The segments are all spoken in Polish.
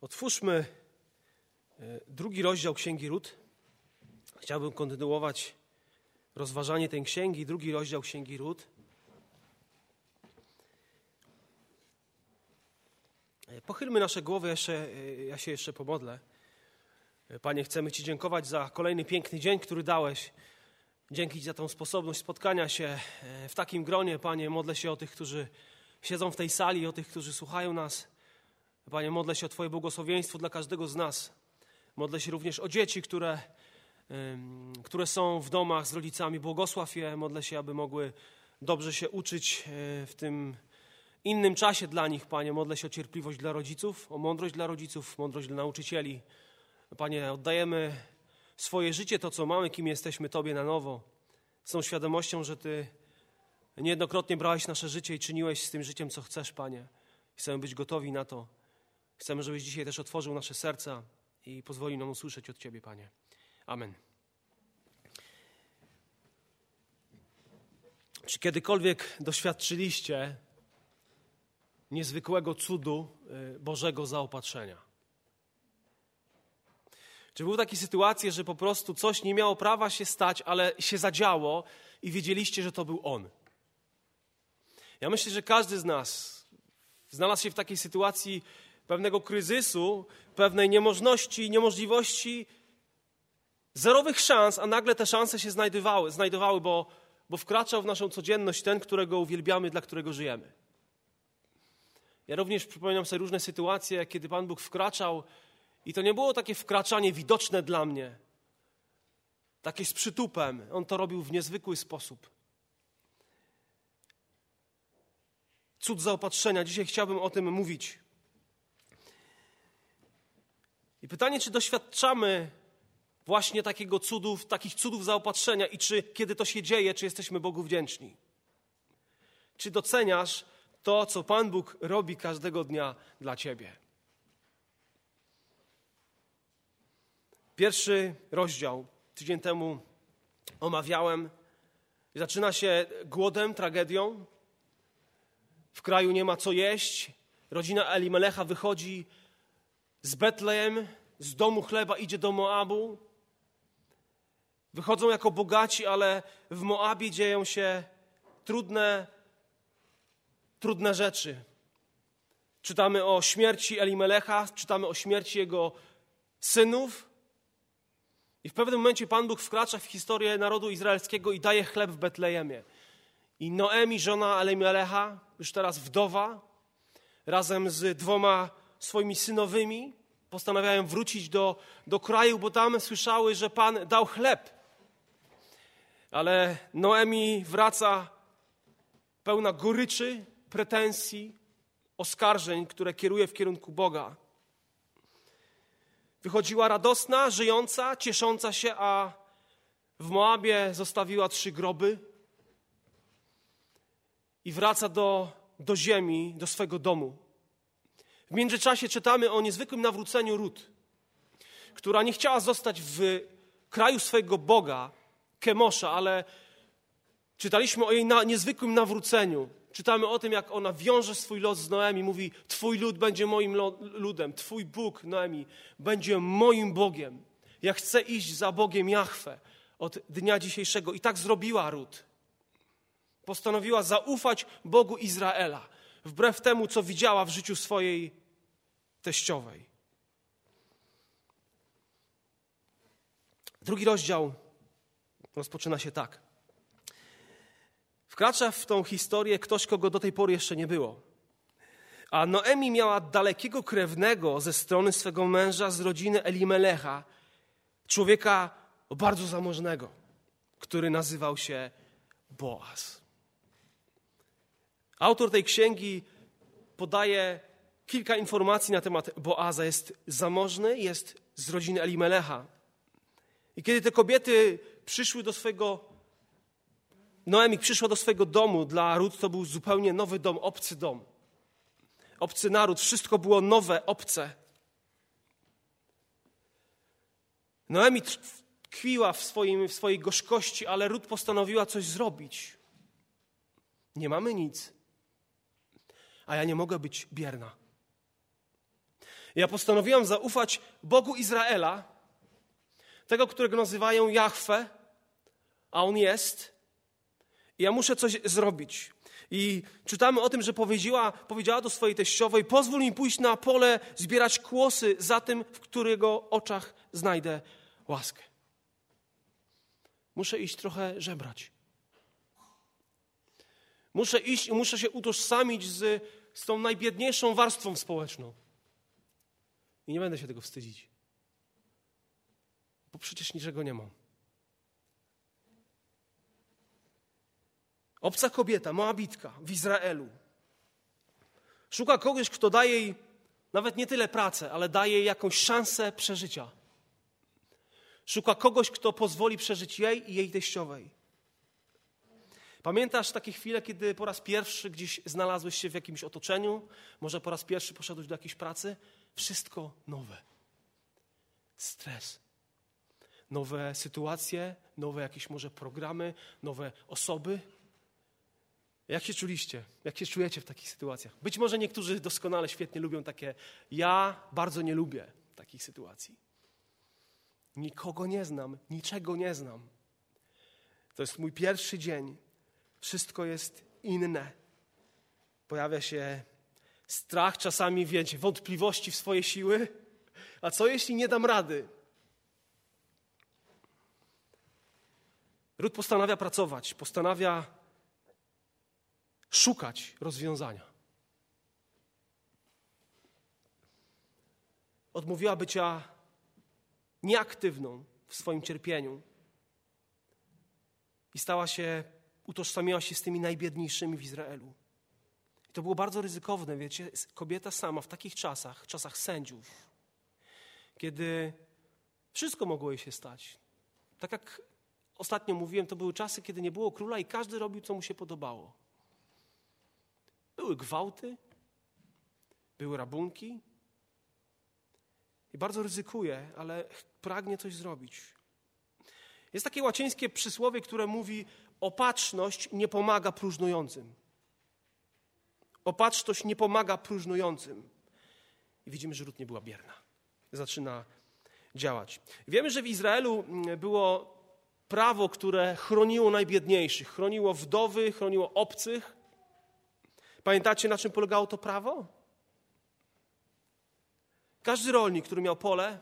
Otwórzmy e, drugi rozdział Księgi Ród. Chciałbym kontynuować rozważanie tej księgi, drugi rozdział Księgi Ród. E, pochylmy nasze głowy, jeszcze, e, ja się jeszcze pomodlę. Panie, chcemy Ci dziękować za kolejny piękny dzień, który dałeś. Dzięki Ci za tą sposobność spotkania się w takim gronie. Panie, modlę się o tych, którzy siedzą w tej sali, o tych, którzy słuchają nas. Panie, modlę się o Twoje błogosławieństwo dla każdego z nas. Modlę się również o dzieci, które, które są w domach z rodzicami. Błogosław je. Modlę się, aby mogły dobrze się uczyć e, w tym innym czasie dla nich, Panie. Modlę się o cierpliwość dla rodziców, o mądrość dla rodziców, mądrość dla nauczycieli. Panie, oddajemy swoje życie, to co mamy, kim jesteśmy Tobie na nowo. Z tą świadomością, że Ty niejednokrotnie brałeś nasze życie i czyniłeś z tym życiem, co chcesz, Panie. Chcemy być gotowi na to. Chcemy, żebyś dzisiaj też otworzył nasze serca i pozwolił nam usłyszeć od Ciebie, Panie. Amen. Czy kiedykolwiek doświadczyliście niezwykłego cudu y, Bożego zaopatrzenia? Czy były takie sytuacje, że po prostu coś nie miało prawa się stać, ale się zadziało i wiedzieliście, że to był On? Ja myślę, że każdy z nas znalazł się w takiej sytuacji pewnego kryzysu, pewnej niemożności, niemożliwości, zerowych szans, a nagle te szanse się znajdowały, znajdowały bo, bo wkraczał w naszą codzienność ten, którego uwielbiamy, dla którego żyjemy. Ja również przypominam sobie różne sytuacje, kiedy Pan Bóg wkraczał i to nie było takie wkraczanie widoczne dla mnie, takie z przytupem. On to robił w niezwykły sposób. Cud zaopatrzenia. Dzisiaj chciałbym o tym mówić. I pytanie, czy doświadczamy właśnie takiego cudów, takich cudów zaopatrzenia i czy kiedy to się dzieje, czy jesteśmy Bogu wdzięczni? Czy doceniasz to, co Pan Bóg robi każdego dnia dla Ciebie? Pierwszy rozdział tydzień temu omawiałem. Zaczyna się głodem, tragedią. W kraju nie ma co jeść. Rodzina Elimelecha wychodzi z Betlejem, z domu chleba idzie do Moabu. Wychodzą jako bogaci, ale w Moabie dzieją się trudne, trudne rzeczy. Czytamy o śmierci Elimelecha, czytamy o śmierci jego synów. I w pewnym momencie Pan Bóg wkracza w historię narodu izraelskiego i daje chleb w Betlejemie. I Noemi, żona Elimelecha, już teraz wdowa, razem z dwoma swoimi synowymi postanawiają wrócić do, do kraju, bo tam słyszały, że Pan dał chleb. Ale Noemi wraca pełna goryczy, pretensji, oskarżeń, które kieruje w kierunku Boga. Wychodziła radosna, żyjąca, ciesząca się, a w Moabie zostawiła trzy groby i wraca do, do ziemi, do swego domu. W międzyczasie czytamy o niezwykłym nawróceniu Rut, która nie chciała zostać w kraju swojego Boga, Kemosza, ale czytaliśmy o jej na, niezwykłym nawróceniu. Czytamy o tym, jak ona wiąże swój los z Noemi, mówi: Twój lud będzie moim ludem, Twój Bóg, Noemi, będzie moim Bogiem. Ja chcę iść za Bogiem Jahwe od dnia dzisiejszego. I tak zrobiła Rut. Postanowiła zaufać Bogu Izraela, wbrew temu, co widziała w życiu swojej teściowej. Drugi rozdział rozpoczyna się tak. Wkracza w tą historię ktoś, kogo do tej pory jeszcze nie było. A Noemi miała dalekiego krewnego ze strony swego męża z rodziny Elimelecha, człowieka bardzo zamożnego, który nazywał się Boaz. Autor tej księgi podaje kilka informacji na temat Boaza. Jest zamożny, jest z rodziny Elimelecha. I kiedy te kobiety przyszły do swojego, Noemi przyszła do swojego domu, dla Rut to był zupełnie nowy dom, obcy dom. Obcy naród, wszystko było nowe, obce. Noemi tkwiła w, swoim, w swojej gorzkości, ale Rut postanowiła coś zrobić. Nie mamy nic, a ja nie mogę być bierna. Ja postanowiłam zaufać Bogu Izraela, tego, którego nazywają Jahwe, a on jest. I ja muszę coś zrobić. I czytamy o tym, że powiedziała, powiedziała do swojej teściowej: Pozwól mi pójść na pole, zbierać kłosy za tym, w którego oczach znajdę łaskę. Muszę iść trochę żebrać. Muszę iść i muszę się utożsamić z, z tą najbiedniejszą warstwą społeczną. I nie będę się tego wstydzić. Bo przecież niczego nie mam. Obca kobieta, Moabitka w Izraelu. Szuka kogoś, kto daje jej nawet nie tyle pracę, ale daje jej jakąś szansę przeżycia. Szuka kogoś, kto pozwoli przeżyć jej i jej teściowej. Pamiętasz takie chwile, kiedy po raz pierwszy gdzieś znalazłeś się w jakimś otoczeniu? Może po raz pierwszy poszedłeś do jakiejś pracy? Wszystko nowe. Stres. Nowe sytuacje, nowe jakieś może programy, nowe osoby. Jak się czuliście? Jak się czujecie w takich sytuacjach? Być może niektórzy doskonale, świetnie lubią takie. Ja bardzo nie lubię takich sytuacji. Nikogo nie znam, niczego nie znam. To jest mój pierwszy dzień. Wszystko jest inne. Pojawia się strach, czasami wiecie, wątpliwości w swoje siły. A co jeśli nie dam rady? Ród postanawia pracować, postanawia szukać rozwiązania. Odmówiła bycia nieaktywną w swoim cierpieniu i stała się, utożsamiła się z tymi najbiedniejszymi w Izraelu. I to było bardzo ryzykowne, wiecie, kobieta sama w takich czasach, czasach sędziów, kiedy wszystko mogło jej się stać. Tak jak ostatnio mówiłem, to były czasy, kiedy nie było króla i każdy robił, co mu się podobało. Były gwałty, były rabunki. I bardzo ryzykuje, ale pragnie coś zrobić. Jest takie łacińskie przysłowie, które mówi: opatrzność nie pomaga próżnującym. Opatrzność nie pomaga próżnującym. I widzimy, że Rut nie była bierna. Zaczyna działać. Wiemy, że w Izraelu mm, było prawo, które chroniło najbiedniejszych, chroniło wdowy, chroniło obcych. Pamiętacie, na czym polegało to prawo? Każdy rolnik, który miał pole,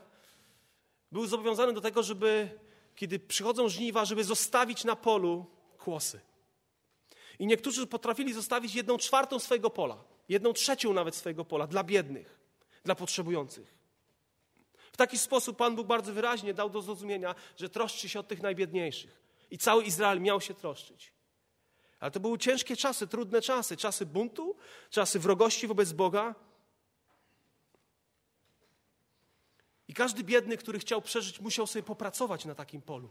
był zobowiązany do tego, żeby, kiedy przychodzą żniwa, żeby zostawić na polu kłosy. I niektórzy potrafili zostawić jedną czwartą swojego pola, jedną trzecią nawet swojego pola dla biednych, dla potrzebujących. W taki sposób Pan Bóg bardzo wyraźnie dał do zrozumienia, że troszczy się o tych najbiedniejszych. I cały Izrael miał się troszczyć. Ale to były ciężkie czasy, trudne czasy, czasy buntu, czasy wrogości wobec Boga. I każdy biedny, który chciał przeżyć, musiał sobie popracować na takim polu.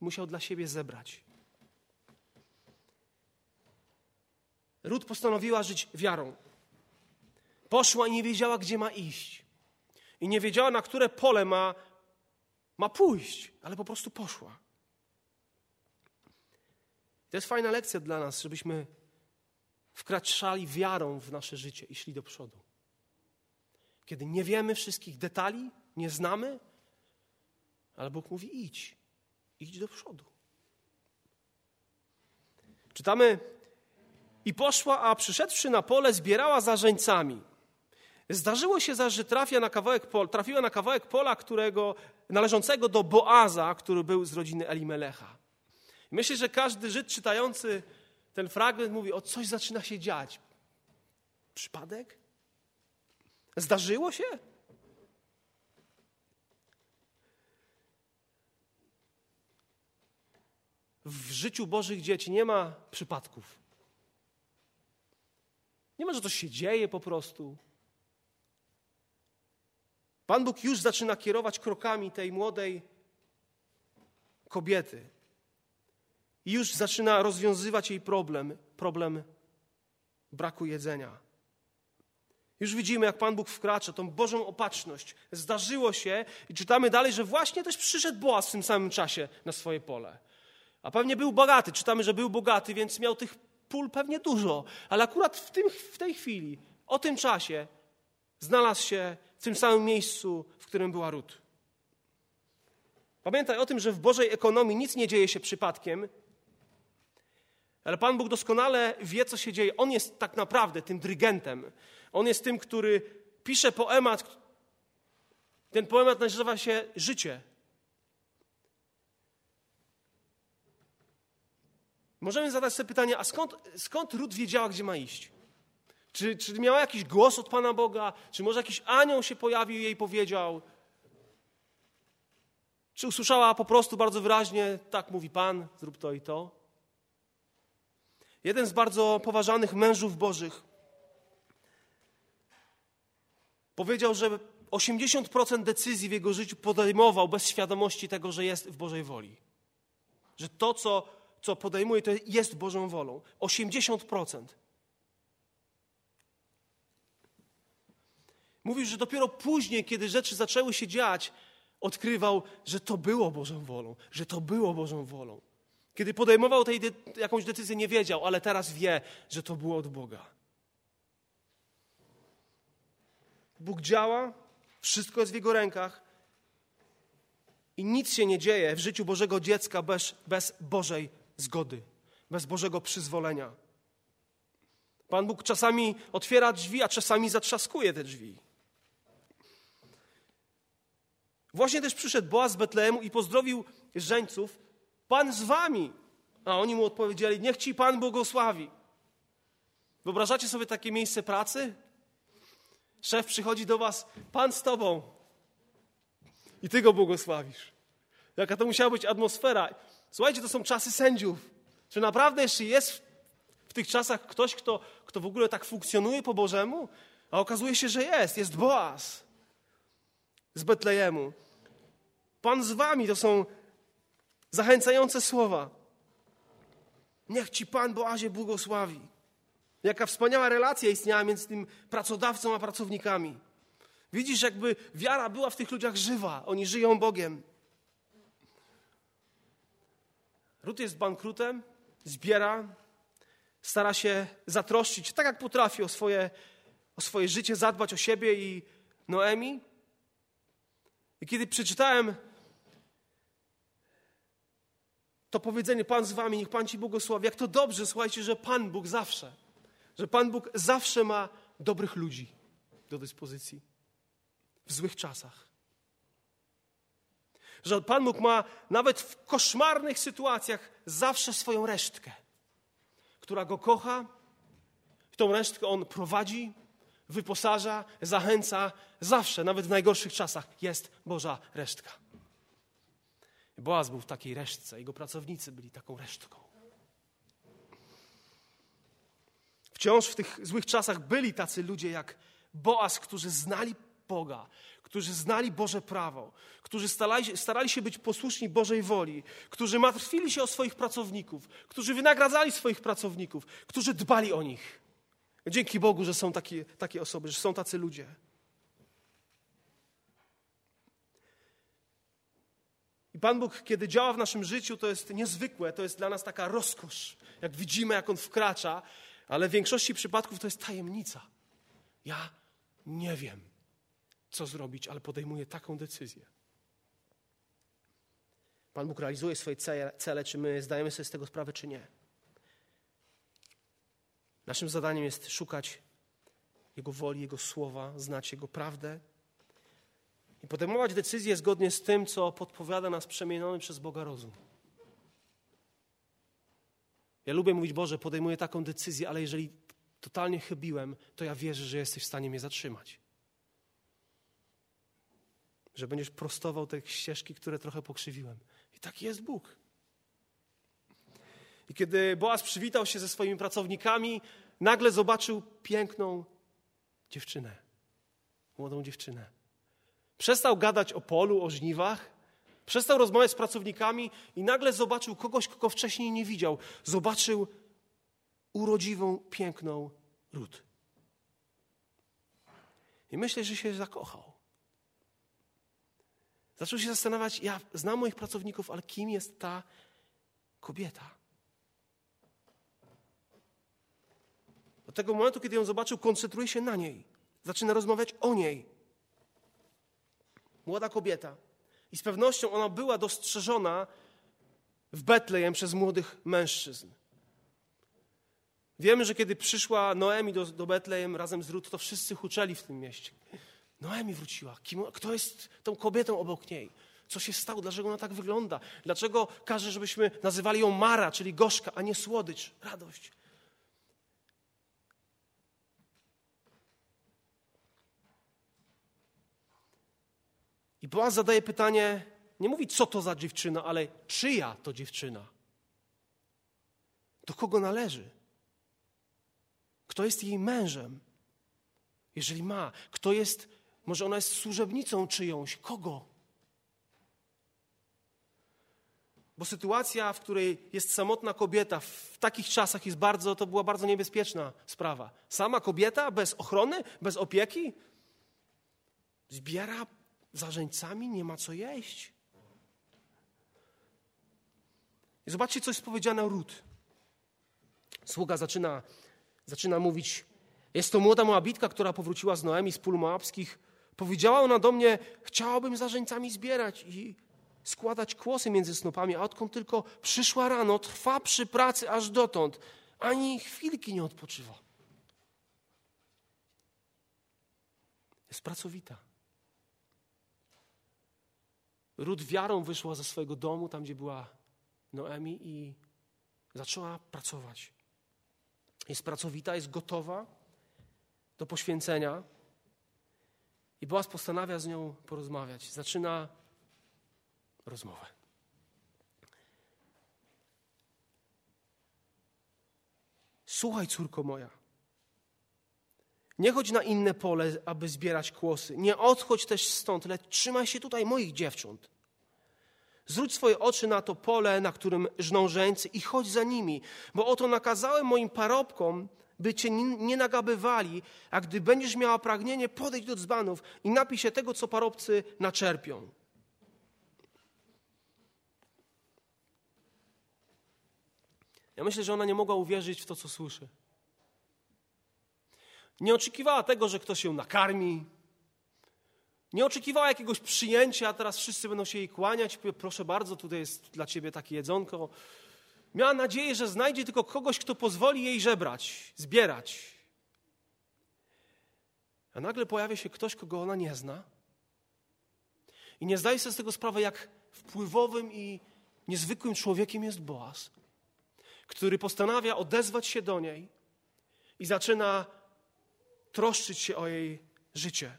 Musiał dla siebie zebrać. Ród postanowiła żyć wiarą. Poszła i nie wiedziała, gdzie ma iść. I nie wiedziała, na które pole ma, ma pójść, ale po prostu poszła. To jest fajna lekcja dla nas, żebyśmy wkraczali wiarą w nasze życie i szli do przodu. Kiedy nie wiemy wszystkich detali, nie znamy, ale Bóg mówi: idź, idź do przodu. Czytamy i poszła, a przyszedłszy na pole, zbierała za żeńcami. Zdarzyło się zaś, że trafia na kawałek pol, trafiła na kawałek pola, którego, należącego do Boaza, który był z rodziny Elimelecha. Myślę, że każdy Żyd czytający ten fragment mówi, o coś zaczyna się dziać. Przypadek? Zdarzyło się? W życiu Bożych dzieci nie ma przypadków. Nie ma, że to się dzieje po prostu. Pan Bóg już zaczyna kierować krokami tej młodej kobiety. I już zaczyna rozwiązywać jej problem, problem braku jedzenia. Już widzimy, jak Pan Bóg wkracza, tą Bożą opatrzność. Zdarzyło się i czytamy dalej, że właśnie też przyszedł Boaz w tym samym czasie na swoje pole. A pewnie był bogaty. Czytamy, że był bogaty, więc miał tych pól pewnie dużo. Ale akurat w, tym, w tej chwili, o tym czasie, znalazł się w tym samym miejscu, w którym była Rut. Pamiętaj o tym, że w Bożej ekonomii nic nie dzieje się przypadkiem, ale Pan Bóg doskonale wie, co się dzieje. On jest tak naprawdę tym dyrygentem. On jest tym, który pisze poemat. Ten poemat nazywa się Życie. Możemy zadać sobie pytanie, a skąd, skąd Rut wiedziała, gdzie ma iść? Czy, czy miała jakiś głos od Pana Boga? Czy może jakiś anioł się pojawił i jej powiedział? Czy usłyszała po prostu bardzo wyraźnie, tak mówi Pan, zrób to i to? Jeden z bardzo poważanych mężów bożych powiedział, że 80% decyzji w jego życiu podejmował bez świadomości tego, że jest w Bożej woli. Że to, co, co podejmuje, to jest Bożą wolą. 80%. Mówił, że dopiero później, kiedy rzeczy zaczęły się dziać, odkrywał, że to było Bożą wolą, że to było Bożą wolą. Kiedy podejmował tej de jakąś decyzję, nie wiedział, ale teraz wie, że to było od Boga. Bóg działa, wszystko jest w Jego rękach i nic się nie dzieje w życiu Bożego dziecka bez, bez Bożej zgody, bez Bożego przyzwolenia. Pan Bóg czasami otwiera drzwi, a czasami zatrzaskuje te drzwi. Właśnie też przyszedł Boaz z Betlejemu i pozdrowił żeńców, Pan z wami. A oni mu odpowiedzieli, niech ci Pan błogosławi. Wyobrażacie sobie takie miejsce pracy? Szef przychodzi do was, Pan z tobą. I ty go błogosławisz. Jaka to musiała być atmosfera. Słuchajcie, to są czasy sędziów. Czy naprawdę jeszcze jest w tych czasach ktoś, kto, kto w ogóle tak funkcjonuje po Bożemu? A okazuje się, że jest. Jest Boaz z Betlejemu. Pan z wami to są zachęcające słowa. Niech ci Pan Boazie błogosławi. Jaka wspaniała relacja istniała między tym pracodawcą a pracownikami. Widzisz, jakby wiara była w tych ludziach żywa. Oni żyją Bogiem. Rut jest bankrutem, zbiera, stara się zatroszczyć, tak jak potrafi, o swoje, o swoje życie, zadbać o siebie i Noemi. I kiedy przeczytałem to powiedzenie Pan z wami, niech Pan ci błogosławi, jak to dobrze, słuchajcie, że Pan Bóg zawsze, że Pan Bóg zawsze ma dobrych ludzi do dyspozycji w złych czasach. Że Pan Bóg ma nawet w koszmarnych sytuacjach zawsze swoją resztkę, która go kocha, tą resztkę on prowadzi, wyposaża, zachęca. Zawsze, nawet w najgorszych czasach, jest Boża resztka. Boaz był w takiej resztce, jego pracownicy byli taką resztką. Wciąż w tych złych czasach byli tacy ludzie jak Boaz, którzy znali Boga, którzy znali Boże prawo, którzy starali, starali się być posłuszni Bożej woli, którzy martwili się o swoich pracowników, którzy wynagradzali swoich pracowników, którzy dbali o nich. Dzięki Bogu, że są takie, takie osoby, że są tacy ludzie. I Pan Bóg, kiedy działa w naszym życiu, to jest niezwykłe, to jest dla nas taka rozkosz. Jak widzimy, jak On wkracza, ale w większości przypadków to jest tajemnica. Ja nie wiem, co zrobić, ale podejmuję taką decyzję. Pan Bóg realizuje swoje cele, czy my zdajemy sobie z tego sprawę, czy nie. Naszym zadaniem jest szukać Jego woli, Jego słowa, znać Jego prawdę i podejmować decyzje zgodnie z tym, co podpowiada nas przemieniony przez Boga rozum. Ja lubię mówić, Boże, podejmuję taką decyzję, ale jeżeli totalnie chybiłem, to ja wierzę, że jesteś w stanie mnie zatrzymać. Że będziesz prostował te ścieżki, które trochę pokrzywiłem. I taki jest Bóg. I kiedy Boaz przywitał się ze swoimi pracownikami, nagle zobaczył piękną dziewczynę, młodą dziewczynę. Przestał gadać o polu, o żniwach, przestał rozmawiać z pracownikami i nagle zobaczył kogoś, kogo wcześniej nie widział. Zobaczył urodziwą, piękną Rut. I myślę, że się zakochał. Zaczął się zastanawiać, ja znam moich pracowników, ale kim jest ta kobieta? Od tego momentu, kiedy ją zobaczył, koncentruje się na niej. Zaczyna rozmawiać o niej. młoda kobieta. I z pewnością ona była dostrzeżona w Betlejem przez młodych mężczyzn. Wiemy, że kiedy przyszła Noemi do, do Betlejem razem z Rut, to wszyscy huczeli w tym mieście. Noemi wróciła. Kim, kto jest tą kobietą obok niej? Co się stało? Dlaczego ona tak wygląda? Dlaczego każe, żebyśmy nazywali ją Mara, czyli gorzka, a nie słodycz, radość? I Boaz zadaje pytanie, nie mówi co to za dziewczyna, ale czyja to dziewczyna? Do kogo należy? Kto jest jej mężem? Jeżeli ma, kto jest, może ona jest służebnicą czyjąś, kogo? Bo sytuacja, w której jest samotna kobieta w takich czasach jest bardzo, to była bardzo niebezpieczna sprawa. Sama kobieta bez ochrony, bez opieki, zbiera zarzeńcami, nie ma co jeść. I zobaczcie, co jest powiedziane o Rut. Sługa zaczyna, zaczyna mówić, jest to młoda Moabitka, która powróciła z Noemi z pól moabskich. Powiedziała ona do mnie, chciałabym zarzeńcami zbierać i składać kłosy między snopami, a odkąd tylko przyszła rano, trwa przy pracy aż dotąd, ani chwilki nie odpoczywa. Jest pracowita. Rut wiarą wyszła ze swojego domu, tam gdzie była Noemi i zaczęła pracować. Jest pracowita, jest gotowa do poświęcenia. I Boaz postanawia z nią porozmawiać. Zaczyna rozmowę. Słuchaj, córko moja. Nie chodź na inne pole, aby zbierać kłosy. Nie odchodź też stąd, lecz trzymaj się tutaj moich dziewcząt. Zwróć swoje oczy na to pole, na którym żną żeńcy i chodź za nimi, bo oto nakazałem moim parobkom, by cię nie nagabywali, a gdy będziesz miała pragnienie, podejdź do dzbanów i napij się tego, co parobcy naczerpią. Ja myślę, że ona nie mogła uwierzyć w to, co słyszy. Nie oczekiwała tego, że ktoś ją nakarmi. Nie oczekiwała jakiegoś przyjęcia, a teraz wszyscy będą się jej kłaniać. Proszę bardzo, tutaj jest dla ciebie takie jedzonko. Miała nadzieję, że znajdzie tylko kogoś, kto pozwoli jej żebrać, zbierać. A nagle pojawia się ktoś, kogo ona nie zna. I nie zdaje sobie z tego sprawy, jak wpływowym i niezwykłym człowiekiem jest Boaz, który postanawia odezwać się do niej i zaczyna troszczyć się o jej życie.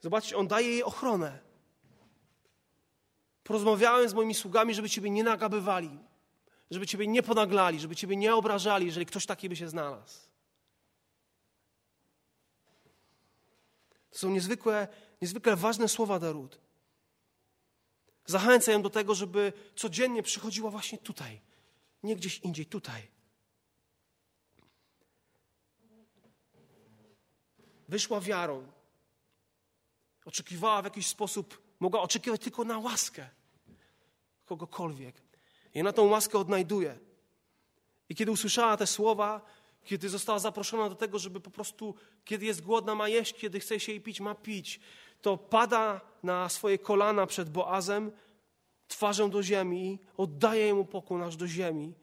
Zobaczcie, on daje jej ochronę. Porozmawiałem z moimi sługami, żeby Ciebie nie nagabywali, żeby Ciebie nie ponaglali, żeby Ciebie nie obrażali, jeżeli ktoś taki by się znalazł. To są niezwykłe, niezwykle ważne słowa Darud. Zachęcam ją do tego, żeby codziennie przychodziła właśnie tutaj, nie gdzieś indziej, tutaj. Wyszła wiarą. Oczekiwała w jakiś sposób, mogła oczekiwać tylko na łaskę kogokolwiek. I na tą łaskę odnajduje. I kiedy usłyszała te słowa, kiedy została zaproszona do tego, żeby po prostu, kiedy jest głodna, ma jeść, kiedy chce się jej pić, ma pić, to pada na swoje kolana przed Boazem, twarzą do ziemi, oddaje mu pokłon aż do ziemi.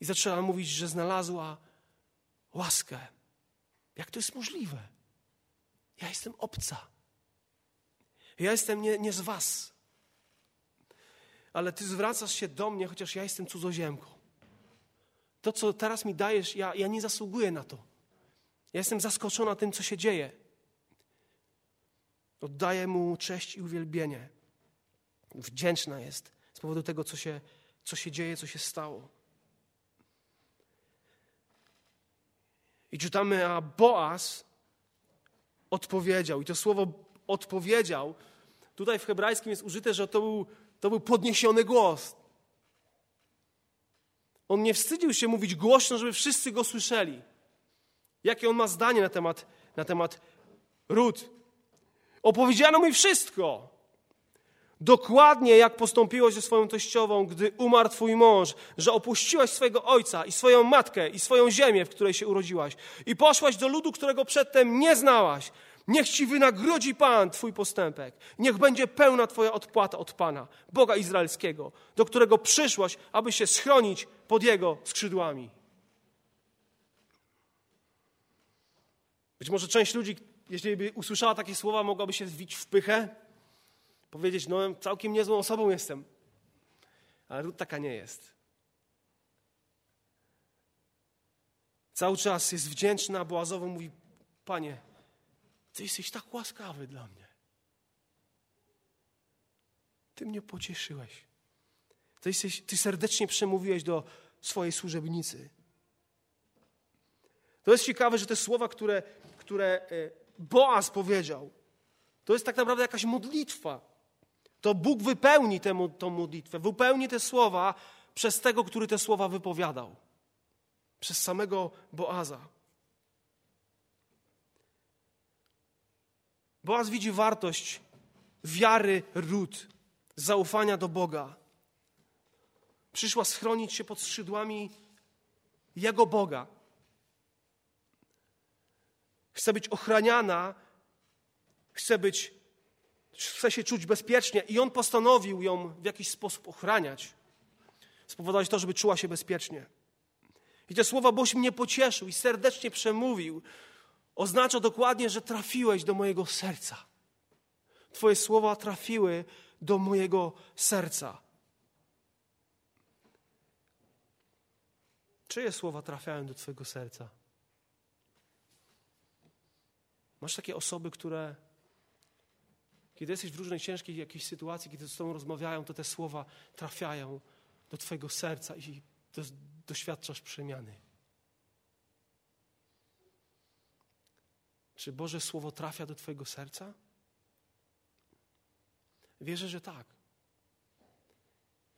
I zaczęła mówić, że znalazła łaskę. Jak to jest możliwe? Ja jestem obca. Ja jestem nie, nie z was. Ale ty zwracasz się do mnie, chociaż ja jestem cudzoziemką. To, co teraz mi dajesz, ja, ja nie zasługuję na to. Ja jestem zaskoczona tym, co się dzieje. Oddaję mu cześć i uwielbienie. Wdzięczna jest z powodu tego, co się, co się dzieje, co się stało. I czytamy, a Boaz odpowiedział. I to słowo odpowiedział, tutaj w hebrajskim jest użyte, że to był, to był podniesiony głos. On nie wstydził się mówić głośno, żeby wszyscy go słyszeli. Jakie on ma zdanie na temat, na temat ród. Opowiedziano mi wszystko. Dokładnie jak postąpiłaś ze swoją teściową, gdy umarł twój mąż, że opuściłaś swojego ojca i swoją matkę i swoją ziemię, w której się urodziłaś i poszłaś do ludu, którego przedtem nie znałaś. Niech ci wynagrodzi Pan Twój postępek. Niech będzie pełna Twoja odpłata od Pana, Boga Izraelskiego, do którego przyszłaś, aby się schronić pod Jego skrzydłami. Być może część ludzi, jeśli by usłyszała takie słowa, mogłaby się zwić w pychę, powiedzieć, no całkiem niezłą osobą jestem. Ale Rut taka nie jest. Cały czas jest wdzięczna, Boazowo mówi, Panie, Ty jesteś tak łaskawy dla mnie. Ty mnie pocieszyłeś. Ty, jesteś, ty serdecznie przemówiłeś do swojej służebnicy. To jest ciekawe, że te słowa, które, które e, Boaz powiedział, to jest tak naprawdę jakaś modlitwa. To Bóg wypełni tę, modlitwę, wypełni te słowa przez tego, który te słowa wypowiadał. Przez samego Boaza. Boaz widzi wartość wiary ród, zaufania do Boga. Przyszła schronić się pod skrzydłami Jego Boga. Chce być ochraniana, chce być, chce się czuć bezpiecznie i on postanowił ją w jakiś sposób ochraniać. Spowodować to, żeby czuła się bezpiecznie. I te słowa, boś mnie pocieszył i serdecznie przemówił, oznacza dokładnie, że trafiłeś do mojego serca. Twoje słowa trafiły do mojego serca. Czyje słowa trafiają do Twojego serca? Masz takie osoby, które, kiedy jesteś w różnej ciężkiej jakiejś sytuacji, kiedy z Tobą rozmawiają, to te słowa trafiają do Twojego serca i doświadczasz przemiany. Czy Boże Słowo trafia do Twojego serca? Wierzę, że tak.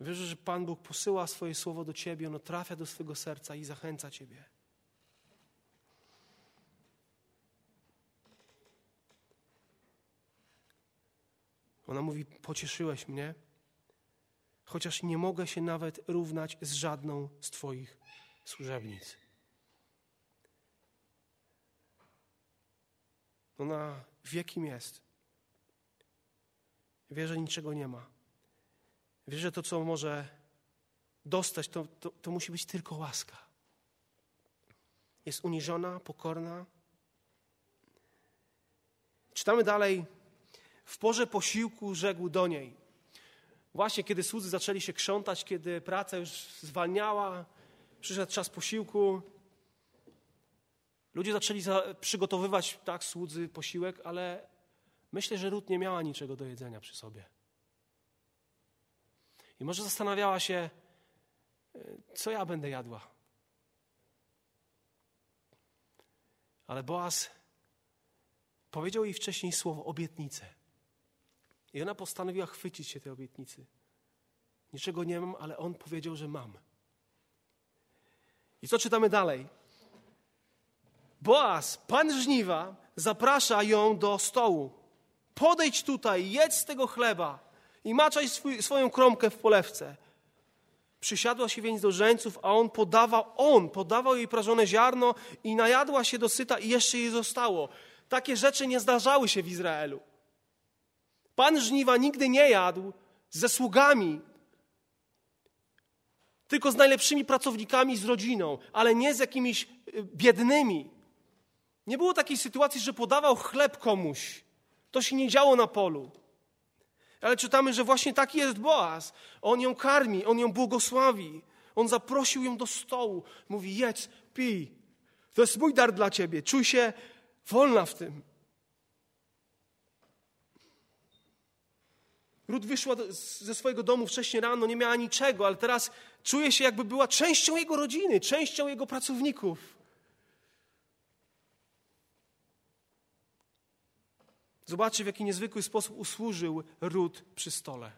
Wierzę, że Pan Bóg posyła swoje słowo do Ciebie, ono trafia do swojego serca i zachęca Ciebie. Ona mówi: Pocieszyłeś mnie, chociaż nie mogę się nawet równać z żadną z Twoich służebnic. Ona wie, kim jest. Wie, że niczego nie ma. Wie, że to, co może dostać, to, to, to musi być tylko łaska. Jest uniżona, pokorna. Czytamy dalej. W porze posiłku rzekł do niej. Właśnie kiedy słudzy zaczęli się krzątać, kiedy praca już zwalniała, przyszedł czas posiłku. Ludzie zaczęli za, przygotowywać, tak, słudzy, posiłek, ale myślę, że Rut nie miała niczego do jedzenia przy sobie. I może zastanawiała się, e, co ja będę jadła. Ale Boaz powiedział jej wcześniej słowo obietnicę. I ona postanowiła chwycić się tej obietnicy. Niczego nie mam, ale on powiedział, że mam. I co czytamy dalej? Boaz, pan żniwa, zaprasza ją do stołu. Podejdź tutaj, jedz z tego chleba i maczaj swój, swoją kromkę w polewce. Przysiadła się więc do żeńców, a on podawał, on podawał jej prażone ziarno i najadła się dosyta i jeszcze jej zostało. Takie rzeczy nie zdarzały się w Izraelu. Pan żniwa nigdy nie jadł ze sługami, tylko z najlepszymi pracownikami, z rodziną, ale nie z jakimiś y, biednymi. Nie było takiej sytuacji, że podawał chleb komuś. To się nie działo na polu. Ale czytamy, że właśnie taki jest Boaz. On ją karmi, on ją błogosławi. On zaprosił ją do stołu. Mówi: jedz, pij. To jest mój dar dla ciebie. Czuj się wolna w tym. Rut wyszła ze swojego domu wcześniej rano, nie miała niczego, ale teraz czuje się, jakby była częścią jego rodziny, częścią jego pracowników. Zobaczcie, w jaki niezwykły sposób usłużył Rut przy stole.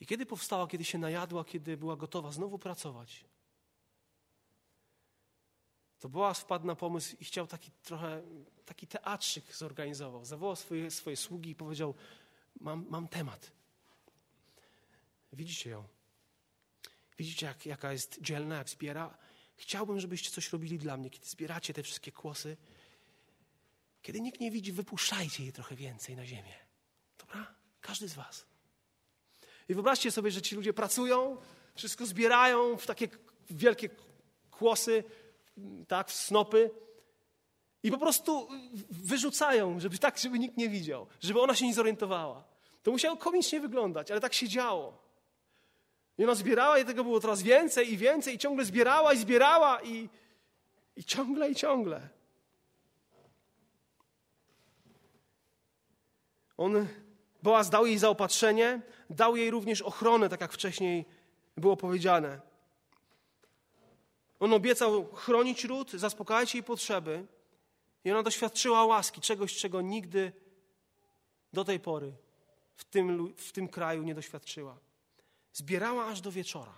I kiedy powstała, kiedy się najadła, kiedy była gotowa znowu pracować, to Boaz wpadł na pomysł i chciał taki trochę, taki teatrzyk zorganizował. Zawołał swoje, swoje sługi i powiedział, mam, mam temat. Widzicie ją? Widzicie, jak, jaka jest dzielna, jak zbiera? Chciałbym, żebyście coś robili dla mnie, kiedy zbieracie te wszystkie kłosy. Kiedy nikt nie widzi, wypuszczajcie je trochę więcej na ziemię. Dobra? Każdy z was. I wyobraźcie sobie, że ci ludzie pracują, wszystko zbierają w takie wielkie kłosy, tak, w snopy i po prostu wyrzucają, żeby tak, żeby nikt nie widział, żeby ona się nie zorientowała. To musiało komicznie wyglądać, ale tak się działo. I ona zbierała i tego było coraz więcej i więcej i ciągle zbierała i zbierała i, i ciągle i ciągle. On, Boaz dał jej zaopatrzenie, dał jej również ochronę, tak jak wcześniej było powiedziane. On obiecał chronić ród, zaspokajać jej potrzeby i ona doświadczyła łaski, czegoś, czego nigdy do tej pory w tym, w tym kraju nie doświadczyła. Zbierała aż do wieczora.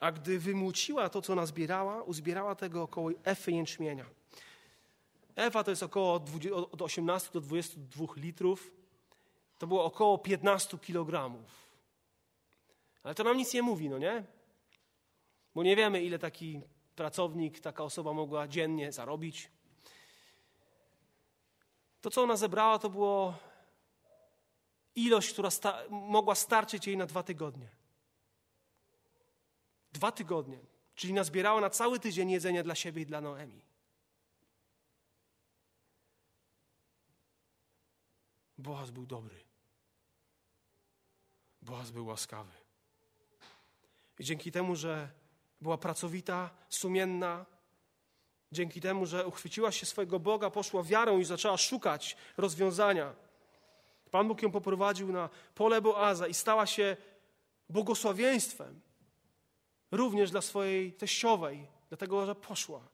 A gdy wymuciła to, co ona zbierała, uzbierała tego około efy jęczmienia. Efa to jest około od 18 do 22 litrów. To było około 15 kilogramów. Ale to nam nic nie mówi, no nie? Bo nie wiemy, ile taki pracownik, taka osoba mogła dziennie zarobić. To, co ona zebrała, to było ilość, która sta mogła starczyć jej na dwa tygodnie. Dwa tygodnie. Czyli nazbierała na cały tydzień jedzenia dla siebie i dla Noemi. Boaz był dobry. Boaz był łaskawy. I dzięki temu, że była pracowita, sumienna, dzięki temu, że uchwyciła się swojego Boga, poszła wiarą i zaczęła szukać rozwiązania Pan Bóg ją poprowadził na pole Boaza i stała się błogosławieństwem również dla swojej teściowej, dlatego że poszła.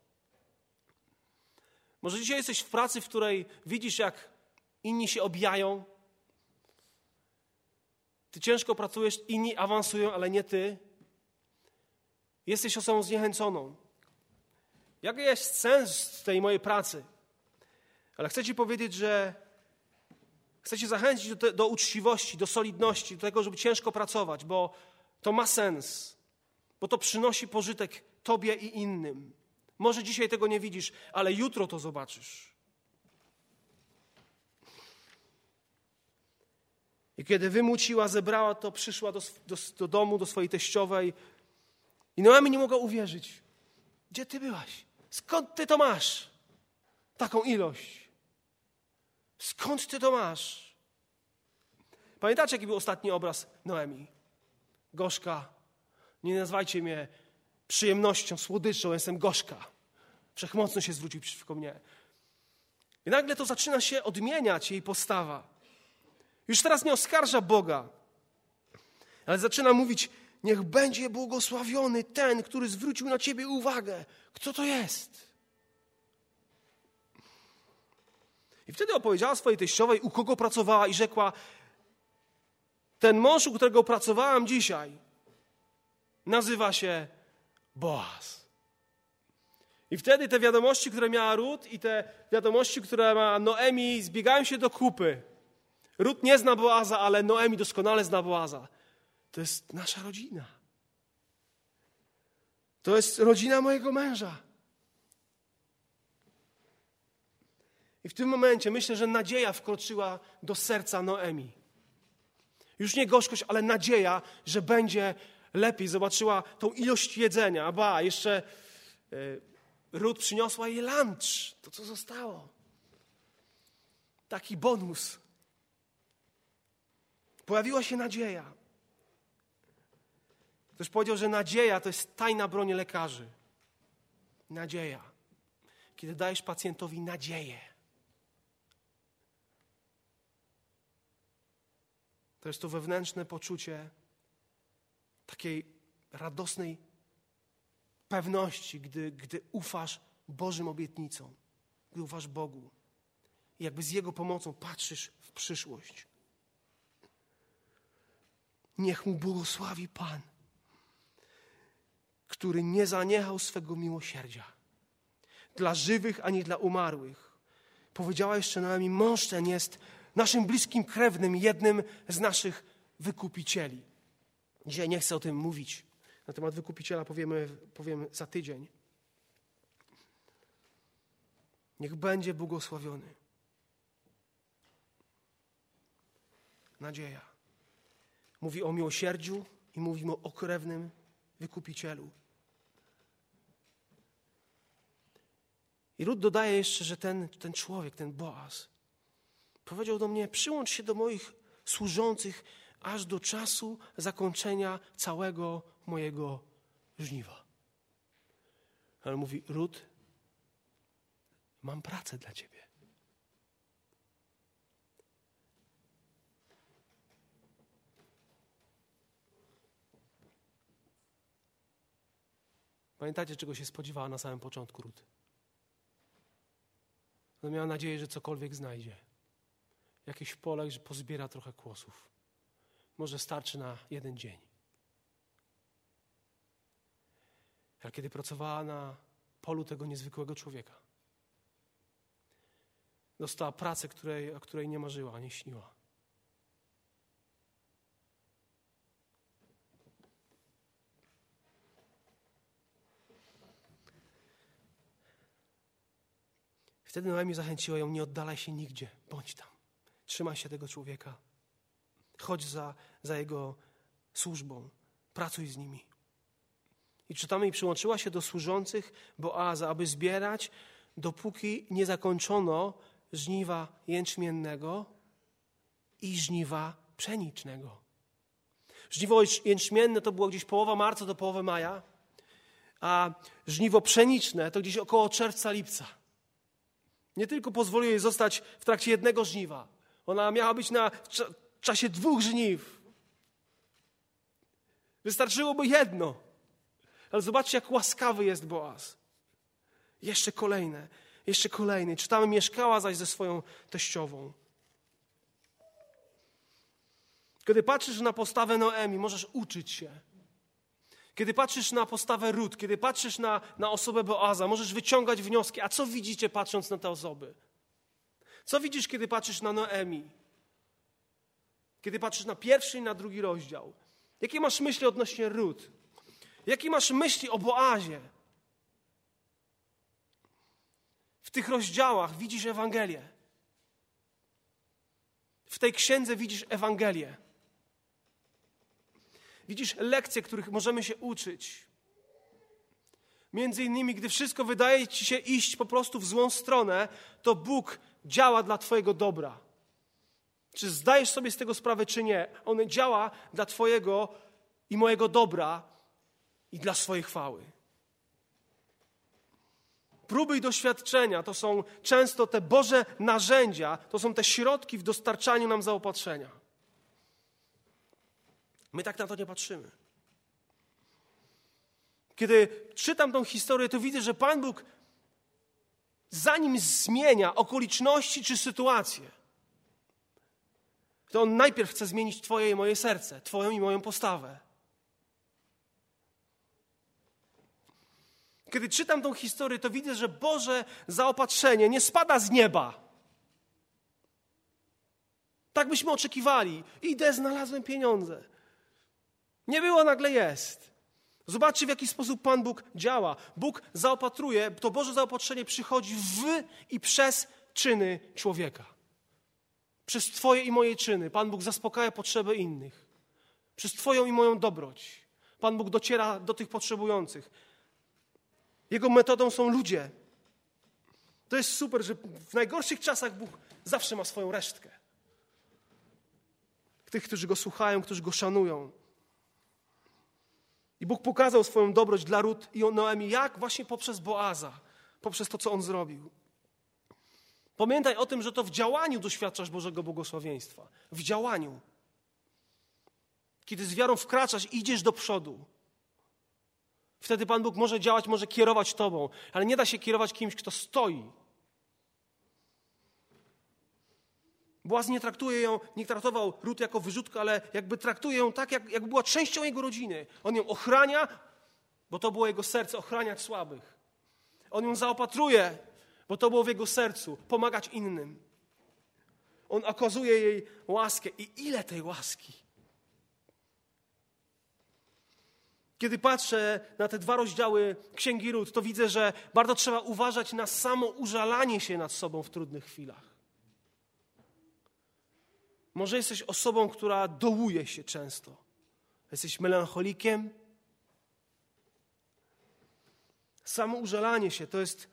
Może dzisiaj jesteś w pracy, w której widzisz, jak inni się obijają. Ty ciężko pracujesz, inni awansują, ale nie ty. Jesteś osobą zniechęconą. Jaki jest sens tej mojej pracy? Ale chcę Ci powiedzieć, że Chcę Cię zachęcić do, do uczciwości, do solidności, do tego, żeby ciężko pracować, bo to ma sens, bo to przynosi pożytek Tobie i innym. Może dzisiaj tego nie widzisz, ale jutro to zobaczysz. I kiedy wymuciła, zebrała to, przyszła do, do, do domu, do swojej teściowej i Noemi nie mogła uwierzyć. Gdzie ty byłaś? Skąd ty to masz? Taką ilość. Skąd ty to masz? Pamiętacie, jaki był ostatni obraz Noemi? Gorzka. Nie nazwajcie mnie przyjemnością, słodyczą, jestem gorzka. Wszechmocno się zwrócił przeciwko mnie. I nagle to zaczyna się odmieniać, jej postawa. Już teraz nie oskarża Boga, ale zaczyna mówić: Niech będzie błogosławiony ten, który zwrócił na ciebie uwagę. Kto to jest? I wtedy opowiedziała swojej teściowej, u kogo pracowała i rzekła, ten mąż, u którego pracowałam dzisiaj, nazywa się Boaz. I wtedy te wiadomości, które miała Rut i te wiadomości, które ma Noemi, zbiegają się do kupy. Rut nie zna Boaza, ale Noemi doskonale zna Boaza. To jest nasza rodzina. To jest rodzina mojego męża. I w tym momencie myślę, że nadzieja wkroczyła do serca Noemi. Już nie gorzkość, ale nadzieja, że będzie lepiej. Zobaczyła tą ilość jedzenia. Ba, jeszcze y, Ruth przyniosła jej lunch, to co zostało. Taki bonus. Pojawiła się nadzieja. Ktoś powiedział, że nadzieja to jest tajna broń lekarzy. Nadzieja. Kiedy dajesz pacjentowi nadzieję, To jest to wewnętrzne poczucie takiej radosnej pewności, gdy, gdy ufasz Bożym obietnicom, gdy ufasz Bogu. I jakby z Jego pomocą patrzysz w przyszłość. Niech mu błogosławi Pan, który nie zaniechał swego miłosierdzia dla żywych ani dla umarłych. Powiedziała jeszcze nami, mąż ten jest naszym bliskim krewnym, jednym z naszych wykupicieli. Dzisiaj nie chcę o tym mówić. Na temat wykupiciela powiemy, powiemy za tydzień. Niech będzie błogosławiony. Nadzieja. Mówi o miłosierdziu i mówimy o krewnym wykupicielu. I Rut dodaje jeszcze, że ten, ten człowiek, ten Boaz, powiedział do mnie: Przyłącz się do moich służących aż do czasu zakończenia całego mojego żniwa. Ale mówi: Rut, mam pracę dla ciebie. Pamiętacie, czego się spodziewała na samym początku Rut? Ona miała nadzieję, że cokolwiek znajdzie. Jakieś pole, że pozbiera trochę kłosów. Może starczy na jeden dzień. Ale kiedy pracowała na polu tego niezwykłego człowieka, dostała pracę, której, o której nie marzyła, nie śniła. Wtedy Noemi zachęciła ją, nie oddalaj się nigdzie, bądź tam. Trzymaj się tego człowieka. Chodź za, za jego służbą, pracuj z nimi. I czytamy, i przyłączyła się do służących Boaza, aby zbierać, dopóki nie zakończono żniwa jęczmiennego i żniwa pszenicznego. Żniwo jęczmienne to było gdzieś połowa marca do połowy maja, a żniwo pszeniczne to gdzieś około czerwca, lipca. Nie tylko pozwolił jej zostać w trakcie jednego żniwa. Ona miała być na w czasie dwóch żniw. Wystarczyłoby jedno. Ale zobaczcie, jak łaskawy jest Boaz. Jeszcze kolejne, jeszcze kolejne. Czytamy, mieszkała zaś ze swoją teściową. Kiedy patrzysz na postawę Noemi, możesz uczyć się. Kiedy patrzysz na postawę Rut, kiedy patrzysz na, na osobę Boaza, możesz wyciągać wnioski. A co widzicie patrząc na te osoby? Co widzisz, kiedy patrzysz na Noemi? Kiedy patrzysz na pierwszy i na drugi rozdział? Jakie masz myśli odnośnie Rut? Jakie masz myśli o Boazie? W tych rozdziałach widzisz Ewangelię. W tej księdze widzisz Ewangelię. Widzisz lekcje, których możemy się uczyć. Między innymi, gdy wszystko wydaje ci się iść po prostu w złą stronę, to Bóg działa dla Twojego dobra. Czy zdajesz sobie z tego sprawę, czy nie? On działa dla Twojego i mojego dobra i dla swojej chwały. Próby i doświadczenia to są często te Boże narzędzia, to są te środki w dostarczaniu nam zaopatrzenia. My tak na to nie patrzymy. Kiedy czytam tą historię, to widzę, że Pan Bóg, zanim zmienia okoliczności czy sytuacje, to On najpierw chce zmienić Twoje i moje serce, Twoją i moją postawę. Kiedy czytam tą historię, to widzę, że Boże zaopatrzenie nie spada z nieba. Tak byśmy oczekiwali. Idę, znalazłem pieniądze. Nie było, nagle jest. Zobaczcie, w jaki sposób Pan Bóg działa. Bóg zaopatruje, to Boże zaopatrzenie przychodzi w i przez czyny człowieka. Przez Twoje i moje czyny. Pan Bóg zaspokaja potrzeby innych. Przez Twoją i moją dobroć. Pan Bóg dociera do tych potrzebujących. Jego metodą są ludzie. To jest super, że w najgorszych czasach Bóg zawsze ma swoją resztkę. Tych, którzy go słuchają, którzy go szanują. I Bóg pokazał swoją dobroć dla Rut i Noemi, jak właśnie poprzez Boaza, poprzez to, co on zrobił. Pamiętaj o tym, że to w działaniu doświadczasz Bożego błogosławieństwa. W działaniu. Kiedy z wiarą wkraczasz, idziesz do przodu. Wtedy Pan Bóg może działać, może kierować Tobą, ale nie da się kierować kimś, kto stoi. Boaz nie traktuje ją, nie traktował Rut jako wyrzutkę, ale jakby traktuje ją tak, jak, jakby była częścią jego rodziny. On ją ochrania, bo to było jego serce, ochraniać słabych. On ją zaopatruje, bo to było w jego sercu, pomagać innym. On okazuje jej łaskę. I ile tej łaski? Kiedy patrzę na te dwa rozdziały Księgi Ród, to widzę, że bardzo trzeba uważać na samo użalanie się nad sobą w trudnych chwilach. Może jesteś osobą, która dołuje się często. Jesteś melancholikiem. Samo użalanie się to jest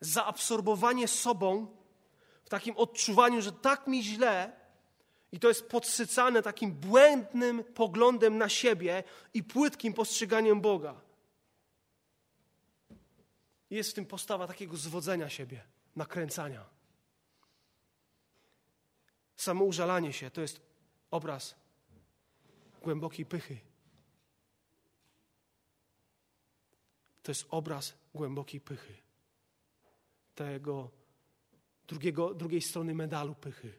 zaabsorbowanie sobą w takim odczuwaniu, że tak mi źle, i to jest podsycane takim błędnym poglądem na siebie i płytkim postrzeganiem Boga. Jest w tym postawa takiego zwodzenia siebie, nakręcania. Samo użalanie się to jest obraz głębokiej pychy. To jest obraz głębokiej pychy. Tego drugiego, drugiej strony medalu pychy.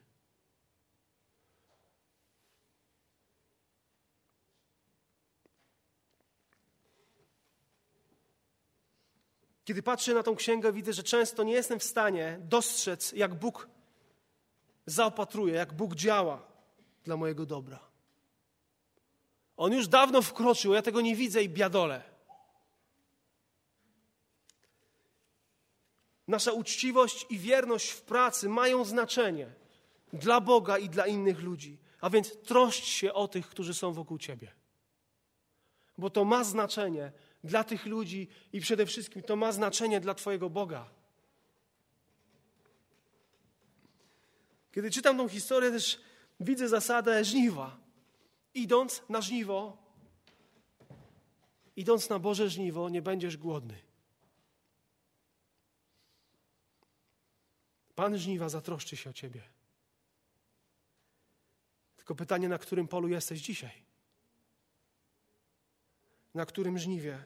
Kiedy patrzę na tą księgę, widzę, że często nie jestem w stanie dostrzec, jak Bóg zaopatruje, jak Bóg działa dla mojego dobra. On już dawno wkroczył, ja tego nie widzę i biadole. Nasza uczciwość i wierność w pracy mają znaczenie dla Boga i dla innych ludzi. A więc troszcz się o tych, którzy są wokół Ciebie. Bo to ma znaczenie dla tych ludzi i przede wszystkim to ma znaczenie dla Twojego Boga. Kiedy czytam tą historię, też widzę zasadę żniwa. Idąc na żniwo, idąc na Boże żniwo, nie będziesz głodny. Pan żniwa zatroszczy się o ciebie. Tylko pytanie, na którym polu jesteś dzisiaj? Na którym żniwie?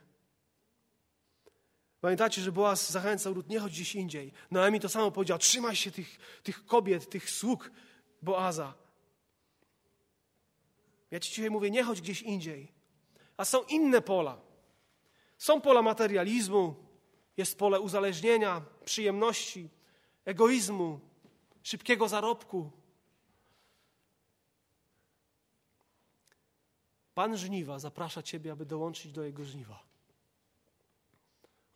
Pamiętacie, że Boaz zachęcał lud, nie chodź gdzieś indziej. Noemi to samo powiedział, trzymaj się tych, tych kobiet, tych sług Boaza. Ja ci dzisiaj mówię, nie chodź gdzieś indziej. A są inne pola. Są pola materializmu, jest pole uzależnienia, przyjemności, egoizmu, szybkiego zarobku. Pan żniwa zaprasza Ciebie, aby dołączyć do Jego żniwa.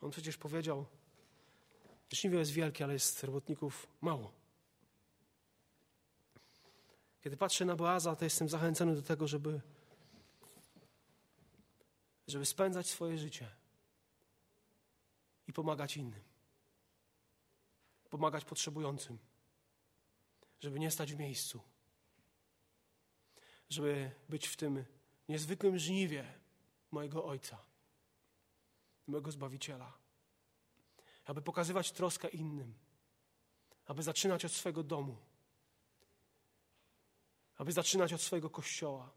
On przecież powiedział, żniwo jest wielkie, ale jest robotników mało. Kiedy patrzę na Boaza, to jestem zachęcony do tego, żeby, żeby spędzać swoje życie i pomagać innym. Pomagać potrzebującym, żeby nie stać w miejscu, żeby być w tym niezwykłym żniwie mojego Ojca, mojego Zbawiciela, aby pokazywać troskę innym, aby zaczynać od swojego domu, aby zaczynać od swojego kościoła,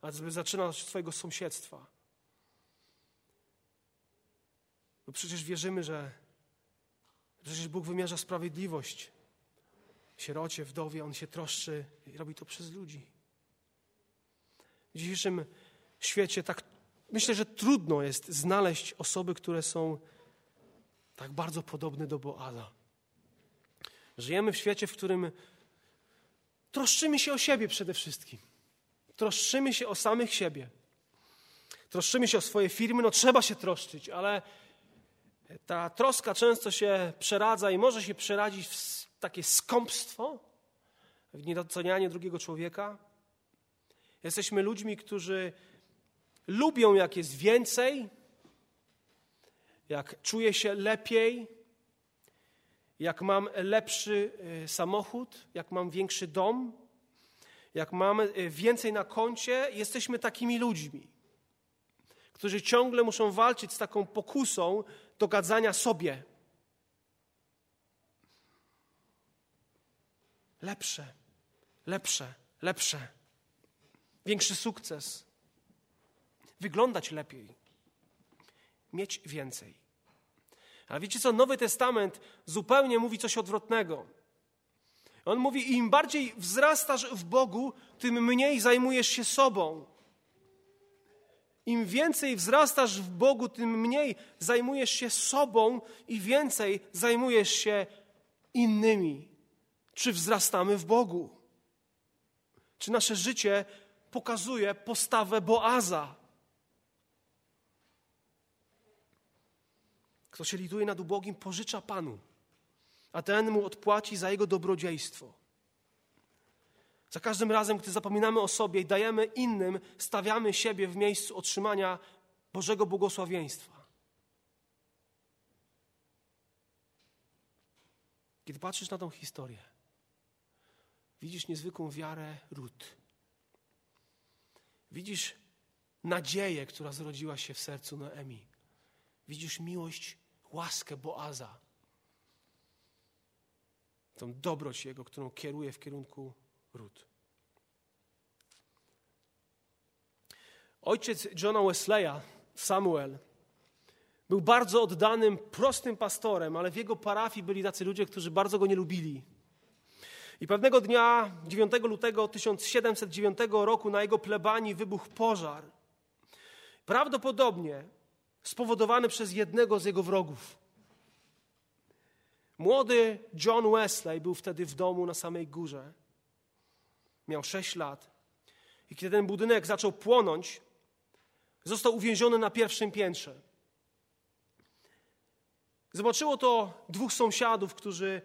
aby zaczynać od swojego sąsiedztwa. Bo przecież wierzymy, że Przecież Bóg wymierza sprawiedliwość. Sierocie, wdowie, On się troszczy i robi to przez ludzi. W dzisiejszym świecie tak myślę, że trudno jest znaleźć osoby, które są tak bardzo podobne do Boaza. Żyjemy w świecie, w którym troszczymy się o siebie przede wszystkim. Troszczymy się o samych siebie. Troszczymy się o swoje firmy, no trzeba się troszczyć, ale ta troska często się przeradza i może się przeradzić w takie skąpstwo, w niedocenianie drugiego człowieka. Jesteśmy ludźmi, którzy lubią, jak jest więcej, jak czuję się lepiej, jak mam lepszy e, samochód, jak mam większy dom, jak mam e, więcej na koncie. Jesteśmy takimi ludźmi, którzy ciągle muszą walczyć z taką pokusą, dogadzania sobie. Lepsze, lepsze, lepsze. Większy sukces. Wyglądać lepiej. Mieć więcej. Ale wiecie co? Nowy Testament zupełnie mówi coś odwrotnego. On mówi: im bardziej wzrastasz w Bogu, tym mniej zajmujesz się sobą. Im więcej wzrastasz w Bogu, tym mniej zajmujesz się sobą i więcej zajmujesz się innymi. Czy wzrastamy w Bogu? Czy nasze życie pokazuje postawę Boaza? Kto się lituje nad ubogim, pożycza Panu, a ten mu odpłaci za jego dobrodziejstwo. Za każdym razem, gdy zapominamy o sobie i dajemy innym, stawiamy siebie w miejscu otrzymania Bożego błogosławieństwa. Kiedy patrzysz na tą historię, widzisz niezwykłą wiarę Rut. Widzisz nadzieję, która zrodziła się w sercu Noemi. Widzisz miłość, łaskę Boaza. Tą dobroć Jego, którą kieruje w kierunku Rut. Ojciec Johna Wesleya, Samuel, był bardzo oddanym, prostym pastorem, ale w jego parafii byli tacy ludzie, którzy bardzo go nie lubili. I pewnego dnia, 9 lutego 1709 roku, na jego plebanii wybuchł pożar. Prawdopodobnie spowodowany przez jednego z jego wrogów. Młody John Wesley był wtedy w domu na samej górze. Miał 6 lat. I kiedy ten budynek zaczął płonąć, został uwięziony na pierwszym piętrze. Zobaczyło to dwóch sąsiadów, którzy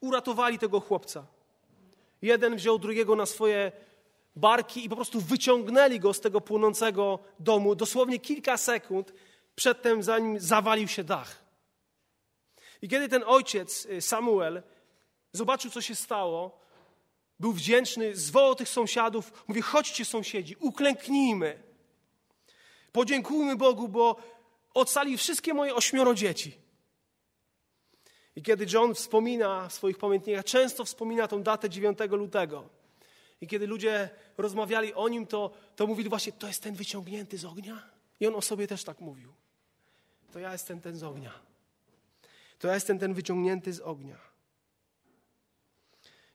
uratowali tego chłopca. Jeden wziął drugiego na swoje barki i po prostu wyciągnęli go z tego płonącego domu dosłownie kilka sekund przedtem, zanim zawalił się dach. I kiedy ten ojciec, y, Samuel, zobaczył, co się stało, był wdzięczny, zwołał tych sąsiadów, mówi: chodźcie, sąsiedzi, uklęknijmy. Podziękujmy Bogu, bo ocalił wszystkie moje ośmioro dzieci. I kiedy John wspomina w swoich pamiętnikach, często wspomina tą datę 9 lutego. I kiedy ludzie rozmawiali o nim, to, to mówili właśnie, to jest ten wyciągnięty z ognia. I on o sobie też tak mówił. To ja jestem ten z ognia. To ja jestem ten wyciągnięty z ognia.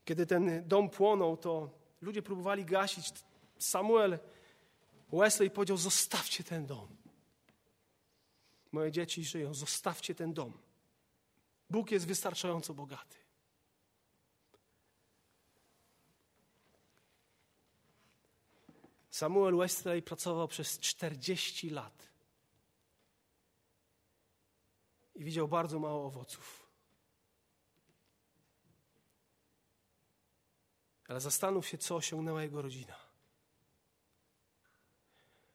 Kiedy ten dom płonął, to ludzie próbowali gasić. Samuel Wesley powiedział: Zostawcie ten dom. Moje dzieci żyją, zostawcie ten dom. Bóg jest wystarczająco bogaty. Samuel Wesley pracował przez 40 lat i widział bardzo mało owoców. Ale zastanów się, co osiągnęła jego rodzina.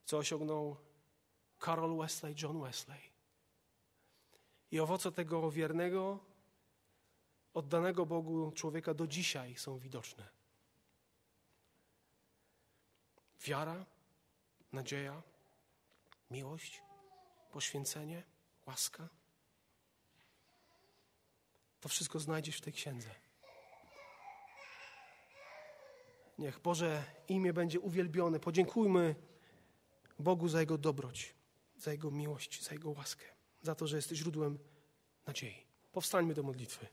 Co osiągnął Carol Wesley, John Wesley. I owoce tego wiernego, oddanego Bogu człowieka do dzisiaj są widoczne. Wiara, nadzieja, miłość, poświęcenie, łaska. To wszystko znajdziesz w tej księdze. Niech Boże imię będzie uwielbione. Podziękujmy Bogu za Jego dobroć, za Jego miłość, za Jego łaskę za to, że jesteś źródłem nadziei. Powstańmy do modlitwy.